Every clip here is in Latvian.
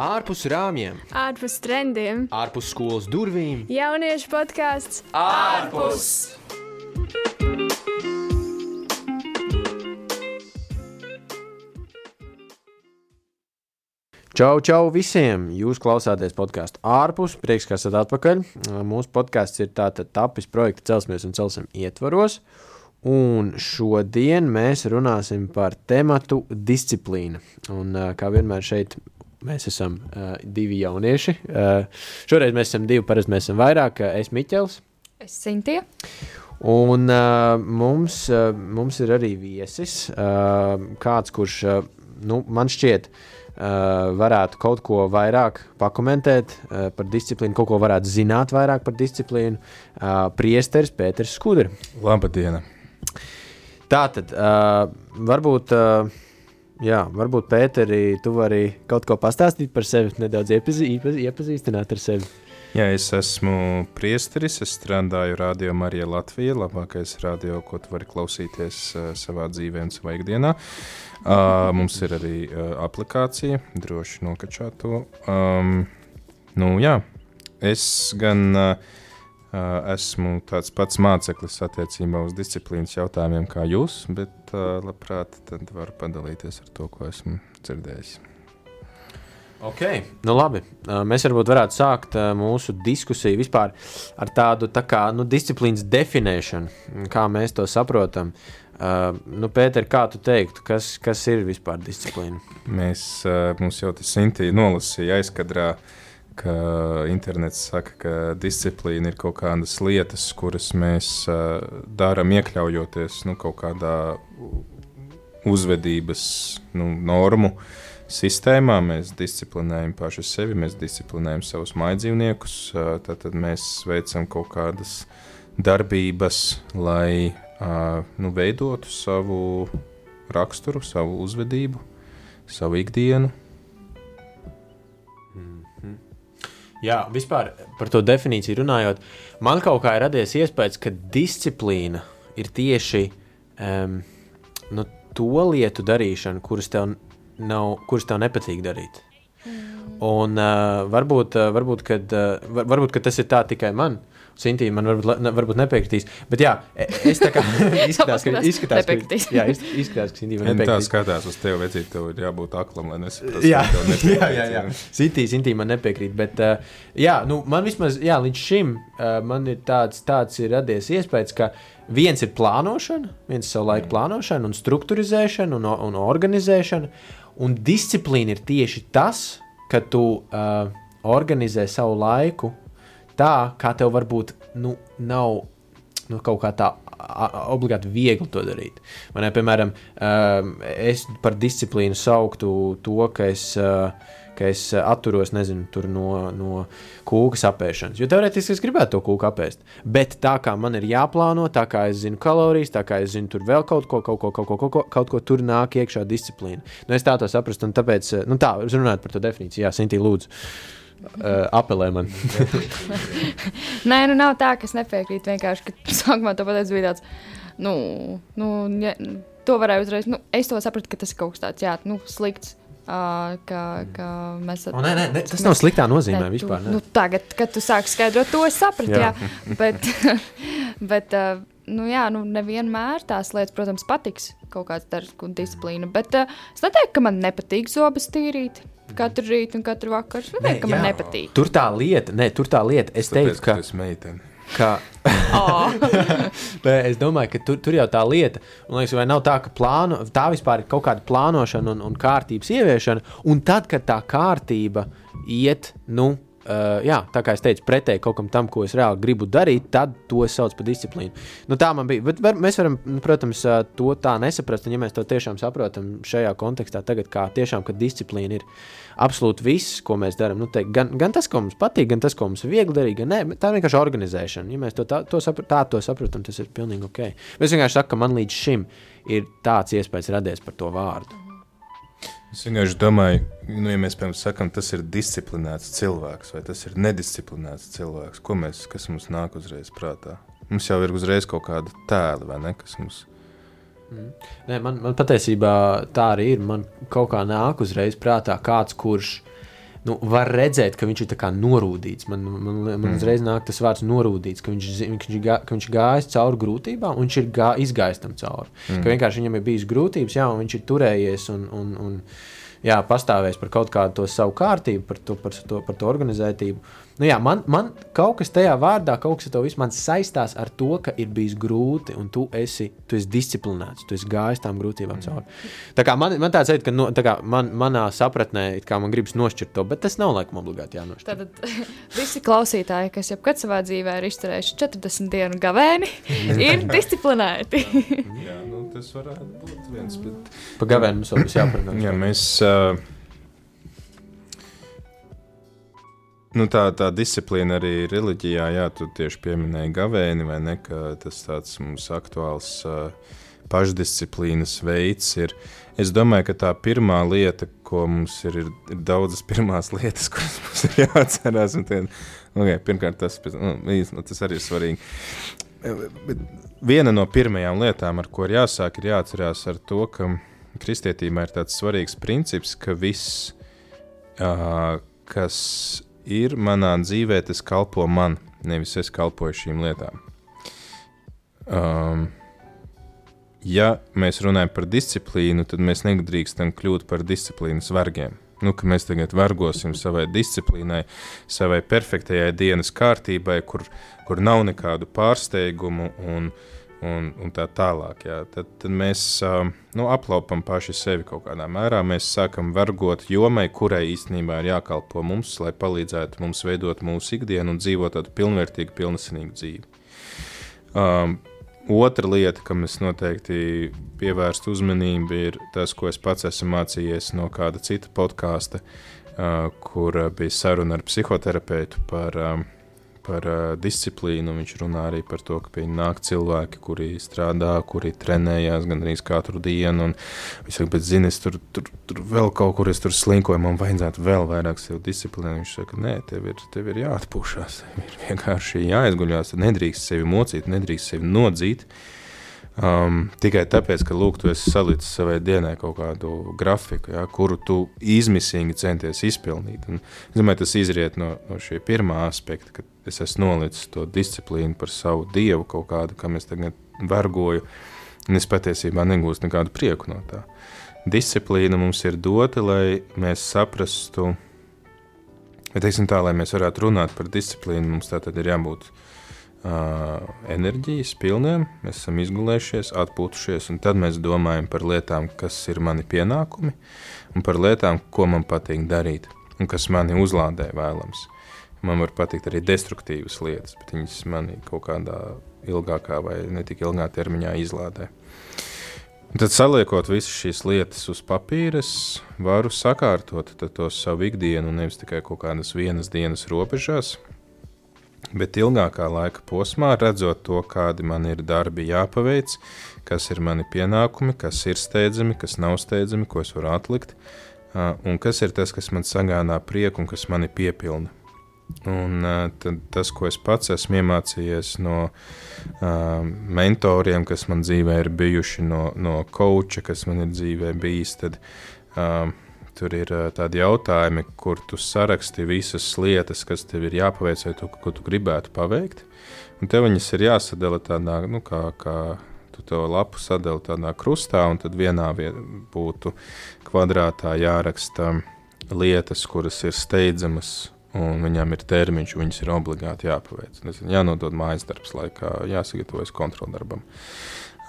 ārpus rāmjiem, ārpus trendiem, ārpus skolas durvīm. jauniešu podkāsts ārpus! Čau, čau visiem! Jūs klausāties podkāstu ārpus, prieks, ka esat atpakaļ. Mūsu podkāsts ir tātad tapis projekta Celsmies un Celsim ietvaros. Un šodien mēs runāsim par tematu disciplīna. Un, kā vienmēr šeit mēs esam uh, divi jaunieši. Uh, šoreiz mēs esam divi, parasti mēs esam vairāk. Es Miķels. Es Sintīja. Un uh, mums, uh, mums ir arī viesis, uh, kāds, kurš uh, nu, man šķiet, uh, varētu kaut ko vairāk pakomentēt uh, par disciplīnu, kaut ko varētu zināt vairāk par disciplīnu. Uh, Priesteris Pēters Skudrs. Labdien! Tā tad uh, varbūt. Uh, Jā, varbūt Pēteri, tu vari kaut ko pastāstīt par sevi, nedaudz iepazī, iepazīstināt ar sevi. Jā, es esmu priesteris, es strādāju Radio Marija Latvijā, labākais radio, ko tu vari klausīties uh, savā dzīvē un savā ikdienā. Uh, mums ir arī uh, aplikācija, droši nokačāt to. Um, nu, jā, es gan Uh, esmu tāds pats māceklis attiecībā uz disciplīnas jautājumiem kā jūs, bet labprāt varu padalīties ar to, ko esmu dzirdējis. Ok, nu labi. Mēs varbūt varētu sākt mūsu diskusiju vispār ar tādu tā kā, nu, disciplīnas definēšanu, kā mēs to saprotam. Uh, nu, Pēter, kā tu teiktu, kas, kas ir vispār disciplīna? Mēs, mums jau tas Sintīja nolasīja aizkadrā uh, ka internets saka, ka disciplīna ir kaut kādas lietas, kuras mēs uh, darām, iekļaujoties nu, kaut kādā uzvedības nu, normu sistēmā. Mēs disciplinējam paši sevi, mēs disciplinējam savus maidzīvniekus, uh, tad mēs veicam kaut kādas darbības, lai uh, nu, veidotu savu raksturu, savu uzvedību, savu ikdienu. Jā, vispār par to definīciju runājot, man kaut kā ir radies iespējas, ka disciplīna ir tieši um, nu, to lietu darīšana, kuras tev, nav, kuras tev nepatīk darīt. Mm. Un uh, varbūt, uh, varbūt, kad, uh, var, varbūt kad tas ir tā tikai man, Sintīna man varbūt, ne, varbūt nepiekritīs. Bet jā, e, es tā kā izskatās, ka, izskatās, ka, jā, izskatās, ka Sintīna man nepiekritīs. Tā skatās uz tevi, vecīt, tev ir jābūt aklam, lai nesaprastu. Jā, jā, jā, jā. Sintīna, Sintīna man nepiekrīt. Bet uh, jā, nu, man vismaz, jā, līdz šim uh, man ir tāds, tāds ir radies iespējas, ka viens ir plānošana, viens ir savu laiku plānošana un struktūrizēšana un, un organizēšana. Un disciplīna ir tieši tas, ka tu uh, organizē savu laiku tā, kā tev varbūt nu, nav nu, kaut kā tā obligāti viegli to darīt. Man, ne, piemēram, um, es par disciplīnu sauktu to, ka es, uh, ka es atturos nezinu, no, no kūkas apēšanas. Jo teorētiski es gribētu to kūku apēst. Bet tā kā man ir jāplāno, tā kā es zinu kalorijas, tā kā es zinu tur vēl kaut ko, kaut ko, kaut ko, kaut ko, kaut ko tur nāk iekšā disciplīna. Nu, es tā to saprastu, un tāpēc, nu tā, runājot par to definīciju, jā, Sintī, lūdzu. Uh, apelē man. Nē, nu nav tā, ka es nepiekrītu. Vienkārši, ka sākumā to pateicu, bija tāds, nu, nu ja, to varēja uzreiz. Nu, es to sapratu, ka tas ir kaut kas tāds, jā, nu, slikts. Uh, ka, ka mēs, o, nē, nē, nē, tas nav sliktā nozīmē ne, vispār. Tu, nu, tagad, kad tu sāki skaidrot to, es sapratu. jā. jā. bet, bet uh, nu, jā, nu, nevienmēr tās lietas, protams, patiks kaut kāds darbs un disciplīna. Bet uh, es neteiktu, ka man nepatīk zobus tīrīt katru rītu un katru vakaru. Es neteiktu, ka jā. man nepatīk. Tur tā lieta, ne, tur tā lieta. Es Tāpēc, teiktu, ka tas ir meitene. Ka... oh. es domāju, ka tur, tur jau tā lieta, un liekas, vai nav tā, ka plāno, tā vispār ir kaut kāda plānošana un, un kārtības ieviešana, un tad, kad tā kārtība iet, nu, Uh, jā, tā kā es teicu, pretēji kaut kam tam, ko es reāli gribu darīt, tad to es saucu par disciplīnu. Nu, tā man bija. Bet var, mēs varam, nu, protams, to tā nesaprast. Un, ja mēs to tiešām saprotam šajā kontekstā, tagad, kā tiešām, ka disciplīna ir absolūti viss, ko mēs darām. Nu, te, gan, gan tas, ko mums patīk, gan tas, ko mums ir viegli darīt, gan nē, tā ir vienkārši organizēšana. Ja mēs to tā, to saprat, tā to saprotam, tas ir pilnīgi ok. Es vienkārši saku, ka man līdz šim ir tāds iespējas radies par to vārdu. Es vienkārši domāju, nu, ja mēs piemēram sakām, tas ir disciplinēts cilvēks vai tas ir nedisciplinēts cilvēks, ko mēs, kas mums nāk uzreiz prātā. Mums jau ir uzreiz kaut kāda tēla, vai ne? Kas mums... Mm. Nē, man, man patiesībā tā arī ir. Man kaut kā nāk uzreiz prātā kāds, kurš nu, var redzēt, ka viņš ir norūdīts. Man, man, man Mm. uzreiz nāk tas vārds norūdīts, ka viņš, viņš, gā- ka viņš gājis cauri grūtībām, un viņš ir gā, izgājis tam cauri. Mm. Ka vienkārši viņam ir bijis grūtības, jā, un viņš ir turējies un, un, un jā, pastāvējis par kaut kādu to savu kārtību, par to, par to, par to organizētību. Nu, jā, man, man kaut kas tajā vārdā, kaut kas ar to visu man saistās ar to, ka ir bijis grūti, un tu esi, tu esi disciplinēts, tu esi gājis tām grūtībām cauri. Tā kā man, man tāds ir, ka no, tā kā man, manā sapratnē, it kā man gribas nošķirt to, bet tas nav laikam obligāti jānošķir. Tātad visi klausītāji, kas jebkad savā dzīvē ir izturējuši 40 dienu gavēni, ir disciplinēti. Jā, nu, tas varētu būt viens. Bet... Pa gavēnu mums vēl būs jāparunā. Jā, mēs. Uh, nu, tā, tā disciplīna arī reliģijā, jā, tu tieši pieminēji gavēni, vai ne? Tas tāds mums aktuāls uh, pašdisciplīnas veids ir. Es domāju, ka tā pirmā lieta, ko mums ir, ir, ir daudzas pirmās lietas, kuras mums ir jāatcerās. un Tie, okay, pirmkārt, tas, nu, nu, tas arī ir svarīgi. Bet viena no pirmajām lietām, ar ko ir jāsāk, ir jāatcerās ar to, ka kristietībā ir tāds svarīgs princips, ka viss, ā, kas ir manā dzīvē, tas kalpo man, nevis es kalpoju šīm lietām. Um, ja mēs runājam par disciplīnu, tad mēs nedrīkstam kļūt par disciplīnas vergiem. Nu, mēs tagad vergosim savai disciplīnai, savai perfektajai dienas kārtībai, kur, kur nav nekādu pārsteigumu un, un, un tā tālāk. Jā. Tad, tad mēs uh, nu, aplaupam paši sevi kaut kādā mērā. Mēs sākam vergot jomai, kurai īstenībā ir jākalpo mums, lai palīdzētu mums veidot mūsu ikdienu un dzīvot tādu pilnvērtīgu, pilnesenīgu dzīvi. Um, Otra lieta, kam es noteikti pievērstu uzmanību, ir tas, ko es pats esmu mācījies no kāda cita podkāsta, uh, kur uh, bija saruna ar psihoterapeitu par, um, par uh, disciplīnu. Viņš runā arī par to, ka pie viņa nāk cilvēki, kuri strādā, kuri trenējās gandrīz katru dienu. Viņš saka, bet zini, es tur, tur, tur vēl kaut kur es tur slinkoju, man vajadzētu vēl vairāk sev disciplīnu. Viņš saka, nē, tev ir, tev ir jāatpūšas, tev ir vienkārši jāizguļās, nedrīkst sevi mocīt, nedrīkst sevi nodzīt. Um, tikai tāpēc, ka lūk, tu esi salicis savai dienai kaut kādu grafiku, ja, kuru tu izmisīgi centies izpildīt. Un, es domāju, tas izriet no, no šī pirmā aspekta, ka es esmu nolicis to disciplīnu par savu dievu, kaut kādu, kam es tagad vergoju, un es patiesībā negūstu nekādu prieku no tā. Disciplīna mums ir dota, lai mēs saprastu, bet teiksim tā, lai mēs varētu runāt par disciplīnu, mums tā tad ir jābūt uh, enerģijas pilniem, mēs esam izgulējušies, atpūtušies, un tad mēs domājam par lietām, kas ir mani pienākumi, un par lietām, ko man patīk darīt, un kas mani uzlādē vēlams. Man var patikt arī destruktīvas lietas, bet viņas mani kaut kādā ilgākā vai ne tik ilgā termiņā izlādē. Un tad, saliekot visas šīs lietas uz papīra, varu sakārtot to savu ikdienu, nevis tikai kaut kādas vienas dienas robežās, bet ilgākā laika posmā, redzot to, kādi man ir darbi jāpaveic, kas ir mani pienākumi, kas ir steidzami, kas nav steidzami, ko es varu atlikt, un kas ir tas, kas man sagādā prieku un kas mani piepilna. Un, tad, tas, ko es pats esmu iemācījies no uh, mentoriem, kas man dzīvē ir bijuši, no, no koča, kas man ir dzīvē bijis, tad uh, tur ir uh, tādi jautājumi, kur tu saraksti visas lietas, kas tev ir jāpaveic, vai tu, ko tu gribētu paveikt. Un tev viņas ir jāsadala tādā, nu, kā, kā tu to lapu sadali tādā krustā, un tad vienā vietā būtu kvadrātā jāraksta lietas, kuras ir steidzamas un viņam ir termiņš, viņas ir obligāti jāpaveic. Jānodod mājas darbs laikā, jāsagatavojas kontroldarbam.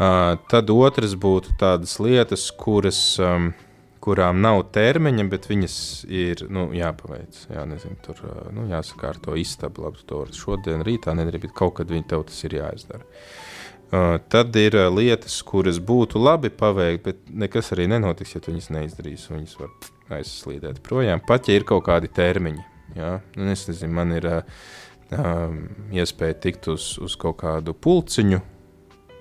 Uh, tad otrs būtu tādas lietas, kuras, um, kurām nav termiņa, bet viņas ir nu, jāpaveic. Jā, nezinu, tur nu, jāsakārto to var šodien, rītā nedarīt, bet kaut kad viņi tev tas ir jāizdara. Uh, tad ir lietas, kuras būtu labi paveikt, bet nekas arī nenotiks, ja tu viņas neizdarīsi. Viņas var aizslīdēt projām, pat ja ir kaut kādi termiņi. Ja? Nu, es nezinu, man ir uh, iespēja tikt uz, uz kaut kādu pulciņu,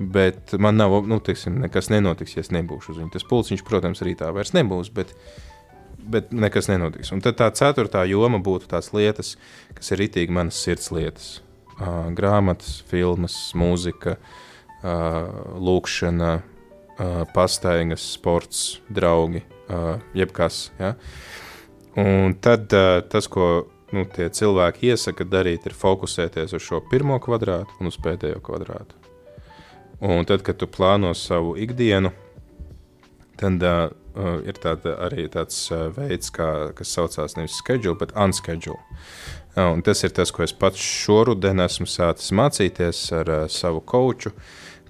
bet man nav, nu, teiksim, nekas nenotiks, ja es nebūšu uz viņu. Tas pulciņš, protams, rītā vairs nebūs, bet, bet nekas nenotiks. Un tad tā ceturtā joma būtu tās lietas, kas ir itīgi manas sirds lietas. Uh, grāmatas, filmas, mūzika, uh, lūkšana, uh, pastaigas, sports, draugi, uh, jebkas. Ja? Un tad uh, tas, ko nu, tie cilvēki iesaka darīt, ir fokusēties uz šo pirmo kvadrātu un uz pēdējo kvadrātu. Un tad, kad tu plāno savu ikdienu, tad uh, ir tāda, arī tāds uh, veids, kā, kas saucās nevis schedule, bet unschedule. Uh, un tas ir tas, ko es pats šoruden esmu sācis mācīties ar uh, savu koču.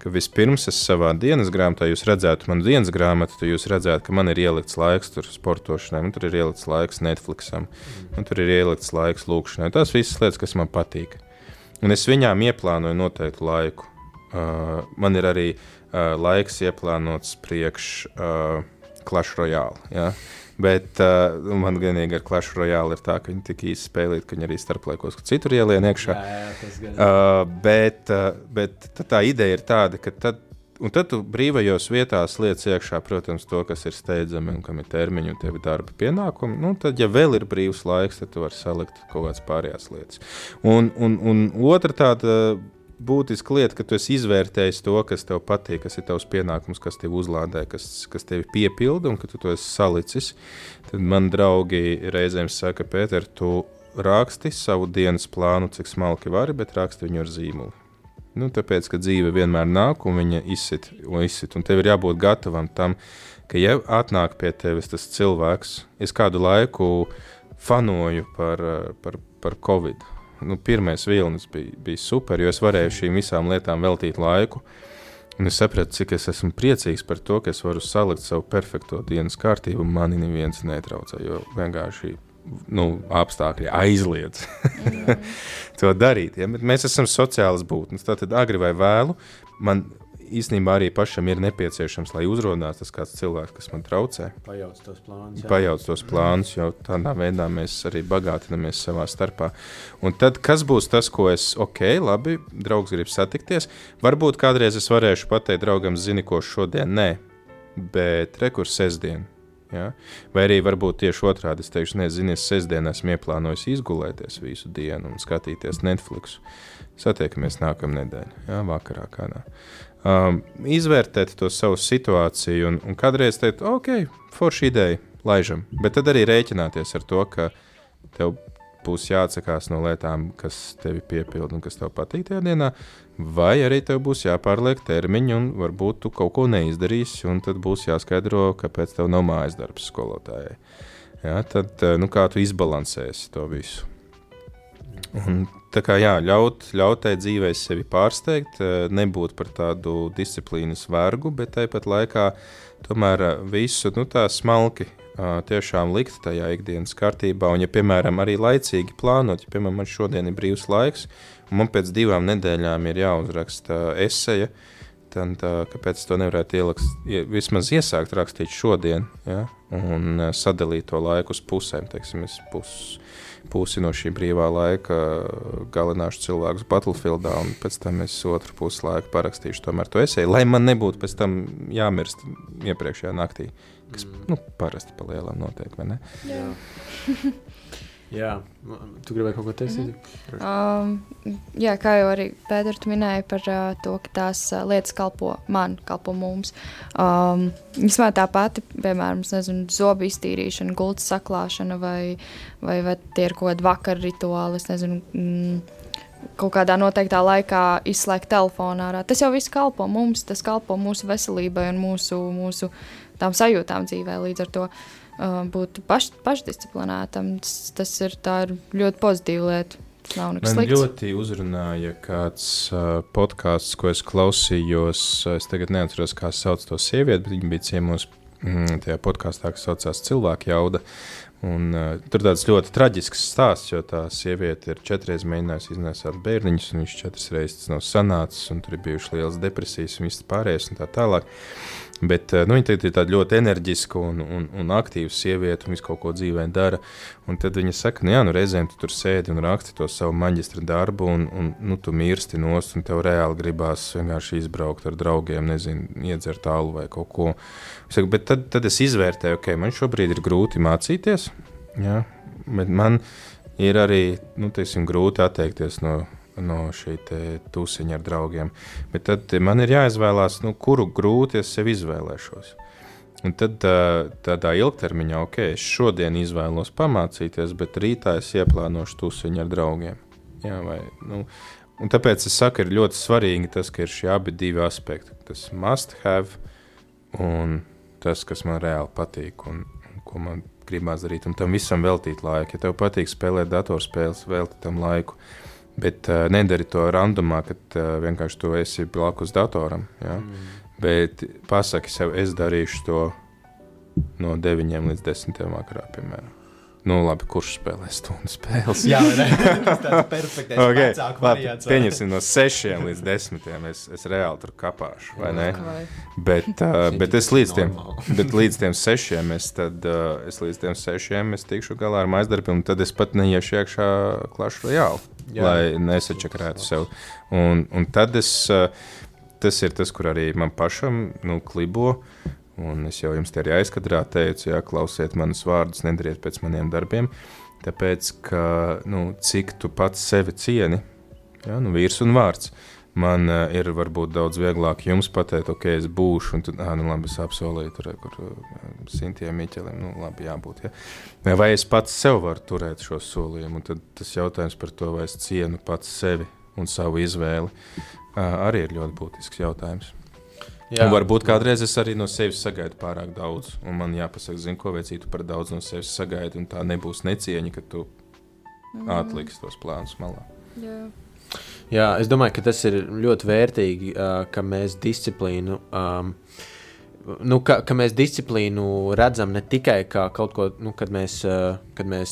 Vispirms es savā dienas grāmatā, jūs redzētu manu dienas grāmatu, tad jūs redzētu, ka man ir ielikts laiks tur sportošanai, tur ir ielikts laiks Netflixam, tur ir ielikts laiks lūkšanai. Tās visas lietas, kas man patīk. Un es viņām ieplānoju noteiktu laiku. Uh, man ir arī uh, laiks ieplānots priekš uh, Clash Royale. Ja? Bet uh, man vienīgi ar Clash Royale ir tā, ka viņi tik īsti spēlē, ka viņi arī starplaikos citur ielien iekšā. Jā, jā, uh, bet, uh, bet tā ideja ir tāda, ka tad, tad tu brīvajos vietās liec iekšā, protams, to, kas ir steidzami un kam ir termiņi un tev ir darba pienākumi. Nu, tad, ja vēl ir brīvs laiks, tad tu vari salikt kaut kādas pārējās lietas. Un, un, un otra tāda būtiska lieta, ka tu esi izvērtējis to, kas tev patīk, kas ir tavs pienākums, kas tev uzlādē, kas, kas tevi piepilda, un ka tu to esi salicis. Tad man draugi reizēm saka, Pēter, tu raksti savu dienas plānu, cik smalki vari, bet raksti viņu ar zīmolu. Nu, tāpēc, ka dzīve vienmēr nāk un viņa izsit un izsit, un tev ir jābūt gatavam tam, ka ja atnāk pie tevis tas cilvēks, es kādu laiku fanoju par, par, par Covid nu, pirmais vilnis bija, bija super, jo es varēju šīm visām lietām veltīt laiku. Un es sapratu, cik es esmu priecīgs par to, ka es varu salikt savu perfekto dienas kārtību, mani neviens netraucē. Jo vienkārši nu, apstākļi aizliedz to darīt. Ja? Bet mēs esam sociālas būtnes. Tātad agri vai vēlu man īstenībā arī pašam ir nepieciešams, lai uzrādās tas kāds cilvēks, kas man traucē. Pajauc tos plānus. Pajauc tos plānus, jo tādā veidā mēs arī bagātinamies savā starpā. Un tad, kas būs tas, ko es, ok, labi, draugs grib satikties, varbūt kādreiz es varēšu pateikt draugam, zini, ko šodien nē, bet rekurs sestdien. Ja? Vai arī varbūt tieši otrādi es teikšu, nezinu, es sestdienā esmu ieplānojis izgulēties visu dienu un skatīties Netflix. Satiekamies nākamā nedēļa, ja? vakarā kādā um, izvērtēt to savu situāciju un, un kādreiz teikt, ok, forša ideja, laižam. Bet tad arī rēķināties ar to, ka tev būs jāatsakās no lietām, kas tevi piepilda un kas tev patīk tajā dienā, vai arī tev būs jāpārliek termiņi, un varbūt tu kaut ko neizdarīsi, un tad būs jāskaidro, kāpēc tev nav mājas darbs skolotājai. Ja, tad, nu, kā tu izbalansēsi to visu? Un Tā kā jā, ļaut, ļaut tai dzīvei sevi pārsteigt, eh, nebūt par tādu disciplīnas vergu, bet tāpat laikā tomēr eh, visu nu, tā smalki eh, tiešām likt tajā ikdienas kārtībā. Un, ja, piemēram, arī laicīgi plānot, ja, piemēram, man šodien ir brīvs laiks, un man pēc divām nedēļām ir jāuzraksta eseja, tad kāpēc to nevarētu ielikt, vismaz iesākt rakstīt šodien, ja, un sadalīt to laiku uz pusēm, teiksim, puses pusi no šī brīvā laika galināšu cilvēkus Battlefieldā, un pēc tam es otru pusi laika parakstīšu tomēr to esēju, lai man nebūtu pēc tam jāmirst iepriekšējā naktī, kas mm. nu, parasti pa lielām notiek, vai ne? Jā. Jā, tu gribēji kaut ko teikt? Mm -hmm. um, jā, kā jau arī Pēters minēja par uh, to, ka tās uh, lietas kalpo man, kalpo mums. Um, Vismaz tā pati, piemēram, nezinu, zobu iztīrīšana, gultas saklāšana vai, vai, vai tie ir kaut kādi vakar rituāli, es nezinu. Mm, kaut kādā noteiktā laikā izslēgt telefonu ārā. Tas jau viss kalpo mums, tas kalpo mūsu veselībai un mūsu, mūsu tām sajūtām dzīvē. Līdz ar to uh, būt paš, pašdisciplinētam. Tas, tas ir, ir ļoti pozitīva lieta. Man slikts. ļoti uzrunāja kāds uh, podkāsts, ko es klausījos. Es tagad neatceros, kā sauc to sievieti, bet viņa bija ciemos mm, tajā podkāstā, kas saucās Cilvēka jauda. Un, uh, tur tāds ļoti traģisks stāsts, jo tā sieviete ir četras mēģinājusi iznēsāt bērniņus, un viņš četras reizes nav sanācis, un tur ir bijušas lielas depresijas un viss pārējais un tā tālāk. Bet eh, nu, viņa ir tāda ļoti enerģiska un, un, un aktīva sieviete, un visu kaut ko dzīvē dara. Un tad viņa saka, nu, jā, nu, reizēm tu tur sēdi un raksti to savu maģistra darbu, un, un nu, tu mirsti nost, un tev reāli gribās vienkārši izbraukt ar draugiem, nezinu, iedzert tālu vai kaut ko. Saku, bet tad, tad es izvērtēju, ok, man šobrīd ir grūti mācīties, jā, bet man ir arī nu, teiksim, grūti atteikties no no šī tūsiņa ar draugiem. Bet tad man ir jāizvēlās, nu, kuru grūti es sev izvēlēšos. Un tad tādā ilgtermiņā, ok, es šodien izvēlos pamācīties, bet rītā es ieplānošu tusiņu ar draugiem. Jā, vai, nu, un tāpēc es saku, ir ļoti svarīgi tas, ka ir šie abi divi aspekti. Tas must have un tas, kas man reāli patīk un, un ko man gribās darīt. Un tam visam veltīt laiku. Ja tev patīk spēlēt datorspēles, velti tam laiku. Bet uh, nedari to randomā, kad uh, vienkārši tu esi blakus datoram. Ja? Mm Bet pasaki sev, es darīšu to no 9 līdz 10 vakarā, piemēram. Nu, labi, kurš spēlē stundu spēles? Jā, tas ir perfekts. okay, labi, pieņemsim no 6 līdz 10. Es, es reāli tur kapāšu, vai ne? Bet, uh, bet es līdz tiem, bet līdz tiem 6. Es, tad, uh, es līdz tiem 6. es tikšu galā ar maizdarbiem, un tad es pat neiešu iekšā klašu reāli, Jā. lai nesačakrētu sev. Un, un tad es. Uh, tas ir tas, kur arī man pašam nu, klibo. Un es jau jums te arī aizkadrā teicu, jā, klausiet manus vārdus, nedariet pēc maniem darbiem. Tāpēc, ka nu, cik tu pats sevi cieni, jā, nu, vīrs un vārds. Man uh, ir varbūt daudz vieglāk jums pateikt, ok, es būšu, un tad, ah, nu, labi, es apsolīju, tur, kur uh, Sintiem Miķelim, nu, labi, jābūt. Ja. Vai es pats sev varu turēt šo solījumu, un tad tas jautājums par to, vai es cienu pats sevi un savu izvēli arī ir ļoti būtisks jautājums. Varbūt kādreiz es arī no sevis sagaidu pārāk daudz, un man jāpasaka, zinu, ko veicītu par daudz no sevis sagaidu, un tā nebūs necieņa, ka tu mm. atliksi tos plānus malā. Jā. Jā, es domāju, ka tas ir ļoti vērtīgi, ka mēs disciplīnu. Um, Nu, ka, ka mēs disciplīnu redzam ne tikai kā kaut ko, nu, kad mēs, uh, kad mēs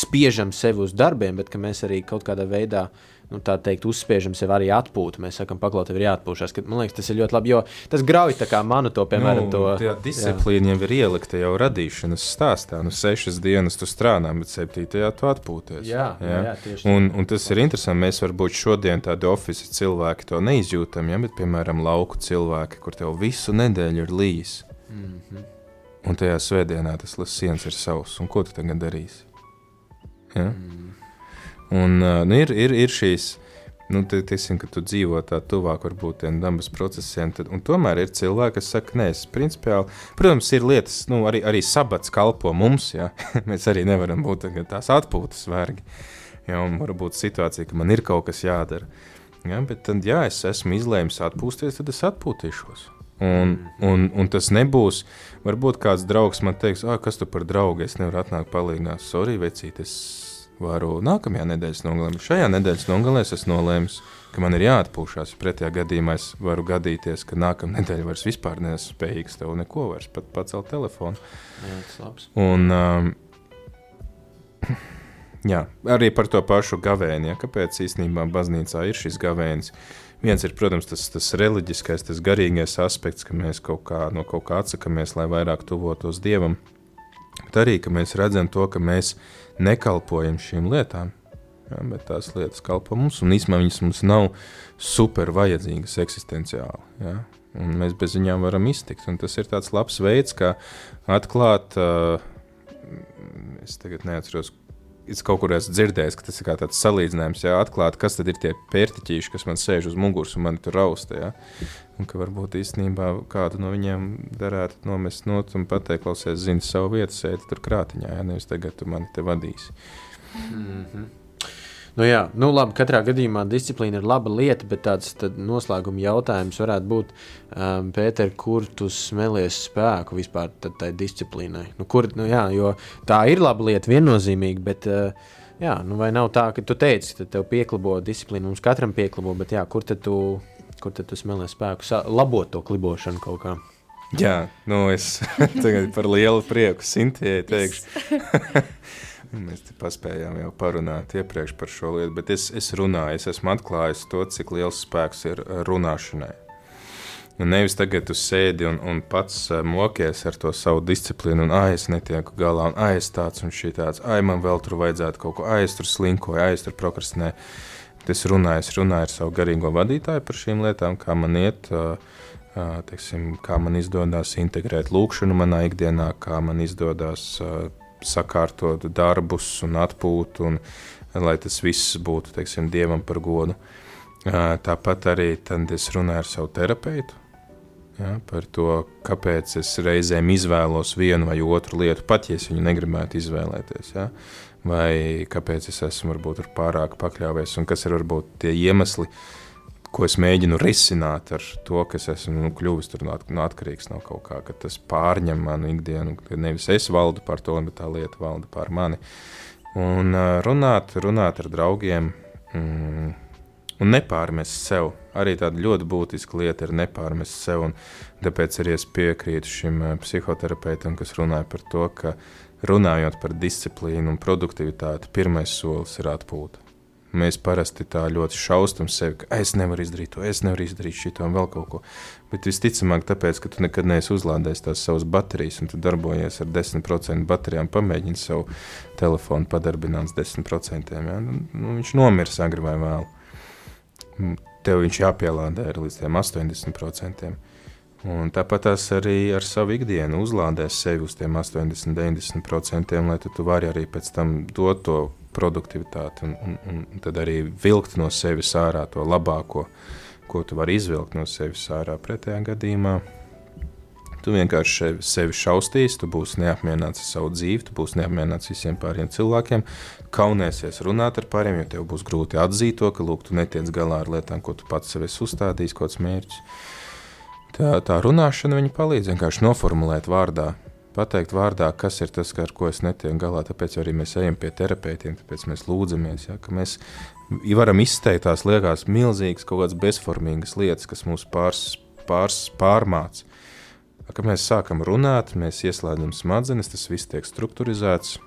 spiežam sevi uz darbiem, bet ka mēs arī kaut kādā veidā uh, nu, tā teikt, uzspiežam sev arī atpūtu. Mēs sakām, paklaut, tev ir jāatpūšas. Man liekas, tas ir ļoti labi, jo tas grauj tā kā manu to, piemēram, nu, to. Disciplīna jau ir ielikta jau radīšanas stāstā. Nu, sešas dienas tu strādā, bet septītajā tu atpūties. Jā, jā? jā tieši un, un tas ir interesanti. Mēs varbūt šodien tādi oficiāli cilvēki to neizjūtam, ja, bet, piemēram, lauku cilvēki, kur tev visu nedēļu ir līs. Mm -hmm. Un tajā svētdienā tas lasījums ir savs. Un ko tu tagad darīsi? Ja? Mm. Un, nu, ir, ir, ir šīs, nu, teiksim, ka tu dzīvo tā tuvāk varbūt tiem dabas procesiem, tad, un tomēr ir cilvēki, kas saka, nē, es principiāli, protams, ir lietas, nu, arī, arī sabats kalpo mums, ja? mēs arī nevaram būt tās atpūtas vergi, ja? un varbūt situācija, ka man ir kaut kas jādara, ja? bet tad, ja es esmu izlēmis atpūsties, tad es atpūtīšos. Un, un, un tas nebūs. Varbūt kāds draugs man teiks, ah, kas tu par draugu? Es nevaru atnākt palīdzīgā. Sorry, vecīt, es varu nākamajā nedēļas nogalē. Šajā nedēļas nogalē es nolēmu, ka man ir jāatpūšas. Pretējā gadījumā es varu gadīties, ka nākamā nedēļa vairs vispār neesmu spējīgs tev neko vairs pat pacelt telefonu. Jā. Un, um, jā, arī par to pašu gavēni. Ja, kāpēc īstenībā baznīcā ir šis gavēnis? Viens ir, protams, tas, tas reliģiskais, tas garīgais aspekts, ka mēs kaut kā, no kaut kā atsakāmies, lai vairāk tuvotos Dievam. Bet arī, ka mēs redzam to, ka mēs nekalpojam šīm lietām. Ja, bet tās lietas kalpo mums, un īstenībā viņas mums nav super vajadzīgas eksistenciāli. Ja? Un mēs bez viņām varam iztikt. Un tas ir tāds labs veids, kā atklāt, uh, es tagad neatceros, es kaut kur esmu dzirdējis, ka tas ir tāds salīdzinājums, ja atklāt, kas tad ir tie pērtiķīši, kas man sēž uz muguras un man tur rausta. Ja? Un ka varbūt īstenībā kādu no viņiem darētu nomest no un pateikt, klausies, zini savu vietu, sēdi tur krātiņā, ja nevis tagad tu mani te vadīsi. Mm -hmm. Nu jā, nu labi, katrā gadījumā disciplīna ir laba lieta, bet tāds noslēguma jautājums varētu būt, um, Pēter, kur tu smelies spēku vispār tai disciplīnai? Nu, kur, nu jā, jo tā ir laba lieta, viennozīmīgi, bet uh, jā, nu vai nav tā, ka tu teici, ka tev pieklabo disciplīnu, mums katram pieklabo, bet jā, kur tad tu kur tad tu smēlē spēku, labot to klibošanu kaut kā. Jā, nu es tagad par lielu prieku Sintējai teikšu. Mēs te paspējām jau parunāt iepriekš par šo lietu, bet es, es runāju, es esmu atklājis to, cik liels spēks ir runāšanai. Un nevis tagad tu sēdi un, un pats mokies ar to savu disciplīnu, un ah, es netieku galā, un ah, es tāds un šī tāds, ah, man vēl tur vajadzētu kaut ko, ah, es tur slinkoju, ah, es tur prokrastinēju. Es runāju, es runāju ar savu garīgo vadītāju par šīm lietām, kā man iet, teiksim, kā man izdodas integrēt lūkšanu manā ikdienā, kā man izdodas sakārtot darbus un atpūtu, un lai tas viss būtu teiksim, dievam par godu. Tāpat arī es runāju ar savu terapeitu. Ja, par to, kāpēc es reizēm izvēlos vienu vai otru lietu, pat ja es viņu negribētu izvēlēties. Ja? Vai kāpēc es esmu varbūt pārāk pakļāvies, un kas ir varbūt tie iemesli, ko es mēģinu risināt ar to, ka es esmu nu, kļuvis no, no atkarīgs no kaut kā, ka tas pārņem manu ikdienu. Nevis es valdu par to, bet tā lieta valda par mani. Un runāt, runāt ar draugiem. Mm, un nepārmest sev. Arī tāda ļoti būtiska lieta ir nepārmest sev. Tāpēc arī es piekrītu šim psihoterapeitam, kas runāja par to, ka runājot par disciplīnu un produktivitāti, pirmais solis ir atpūta. Mēs parasti tā ļoti šausmam sevi, ka es nevaru izdarīt to, es nevaru izdarīt šo un vēl kaut ko. Bet visticamāk, tāpēc, ka tu nekad neesi uzlādējis tās savas baterijas, un tu darbojies ar 10% baterijām, pamēģini savu telefonu padarbināt 10%. Ja? Nu, viņš nomirs agri vai vēlu tev viņš jāpielādē līdz 80%. Un tāpat arī ar savu ikdienu uzlādēs sevi uz tiem 80, 90%, lai tu, vari arī pēc tam dot to produktivitāti un, un, un tad arī vilkt no sevis ārā to labāko, ko tu vari izvilkt no sevis ārā pretējā gadījumā Tu vienkārši sevi šaustīsi, tu būsi neapmierināts ar savu dzīvi, tu būsi neapmierināts visiem pārējiem cilvēkiem, kaunēsies runāt ar pārējiem, jo tev būs grūti atzīt to, ka lūk, tu netiec galā ar lietām, ko tu pats sev esi uzstādījis, kāds mērķis. Tā, tā runāšana viņa palīdz vienkārši noformulēt vārdā, pateikt vārdā, kas ir tas, ar ko es netieku galā. Tāpēc arī mēs ejam pie terapeitiem, tāpēc mēs lūdzamies. Ja, mēs varam izteikt tās liekas milzīgas, kaut kādas bezformīgas lietas, kas mūs pārs, pārs, pārmāca. Kad mēs sākam runāt, mēs ieslēdzam smadzenes, tas viss tiek strukturizēts.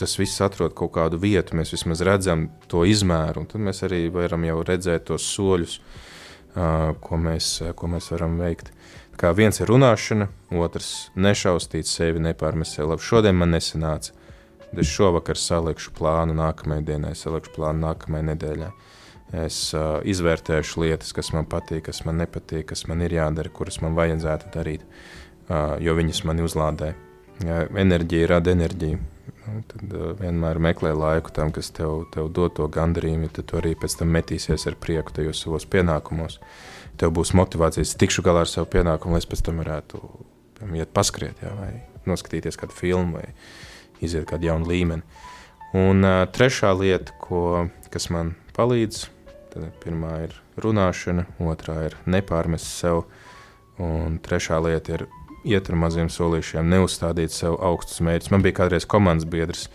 Tas viss atrod kaut kādu vietu, mēs vismaz redzam to izmēru, un tad mēs arī varam jau redzēt tos soļus, uh, ko, mēs, ko mēs varam veikt. Kā viens ir runāšana, otrs nešaustīt sevi, nepārmest sevi. Labi, šodien man nesanāca. Es šovakar salikšu plānu nākamajai dienai, salikšu plānu nākamajai nedēļai. Es uh, izvērtēšu lietas, kas man patīk, kas man nepatīk, kas man ir jādara, kuras man vajadzētu darīt. Uh, jo viņas mani uzlādē. Ja enerģija rada enerģiju. Nu, tad uh, vienmēr meklē laiku tam, kas tev, tev dod to gandarījumu, tad tu arī pēc tam metīsies ar prieku tajos savos pienākumos. Tev būs motivācijas, tikšu galā ar savu pienākumu, lai es pēc tam varētu piemēram, iet paskriet, ja, vai noskatīties kādu filmu, vai iziet kādu jaunu līmeni. Un uh, trešā lieta, ko, kas man palīdz, tad pirmā ir runāšana, otrā ir nepārmest sev, un trešā lieta ir iet ar maziem solīšiem, neuzstādīt sev augstus mērķus. Man bija kādreiz komandas biedrs,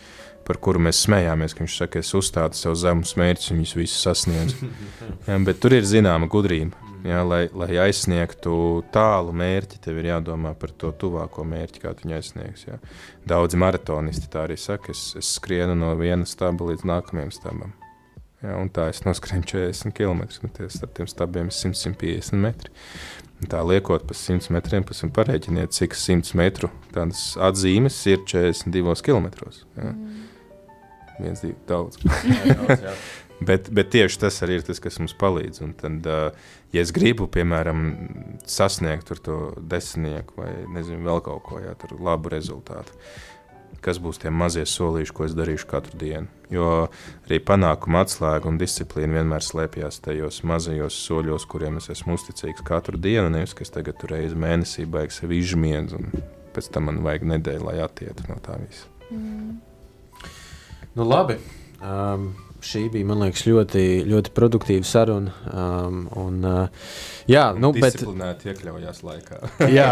par kuru mēs smējāmies, ka viņš saka, es uzstādu sev zemus mērķus, un viņus visus sasniedzu. Ja, bet tur ir zināma gudrība. Ja, lai, lai aizsniegtu tālu mērķi, tev ir jādomā par to tuvāko mērķi, kā tu viņu aizsniegs. Ja. Daudzi maratonisti tā arī saka, es, es skrienu no viena staba līdz nākamajam stabam. Ja, un tā es noskrēju 40 km. Nu, starp tiem stabiem ir 100-150 metri. Tā liekot pa 100 metriem, pēc tam parēķiniet, cik 100 metru tādas atzīmes ir 42 km. Ja? Mm. Viens, divi, daudz. jā, daudz jā. bet, bet tieši tas arī ir tas, kas mums palīdz. Un tad, ja es gribu, piemēram, sasniegt to desmitnieku vai nezinu, vēl kaut ko tādu labu rezultātu, kas būs tie mazie solīši, ko es darīšu katru dienu. Jo arī panākuma atslēga un disciplīna vienmēr slēpjas tajos mazajos soļos, kuriem es esmu uzticīgs katru dienu. Nevis, ka es tagad tur reizi mēnesī baigu sevi izmiedzu, un pēc tam man vajag nedēļu, lai attietu no tā visa. Mm. Nu, labi. Um, šī bija, man liekas, ļoti, ļoti produktīva saruna. Um, un, uh, jā, nu, bet. Iekļaujās laikā. jā,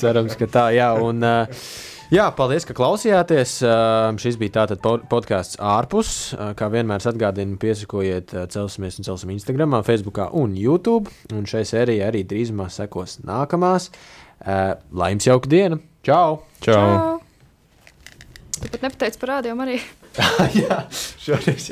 cerams, ka tā, jā. Un, uh, Jā, paldies, ka klausījāties. Uh, šis bija tātad podkāsts ārpus. Uh, kā vienmēr atgādinu, piesakojiet uh, Celsimies un Celsim Instagram, Facebook un YouTube. Un šai sērijai arī drīzumā sekos nākamās. Uh, lai jums jauka diena! Čau! Čau! Čau. Tu pat nepateici par rādījumu arī. Jā, šoreiz.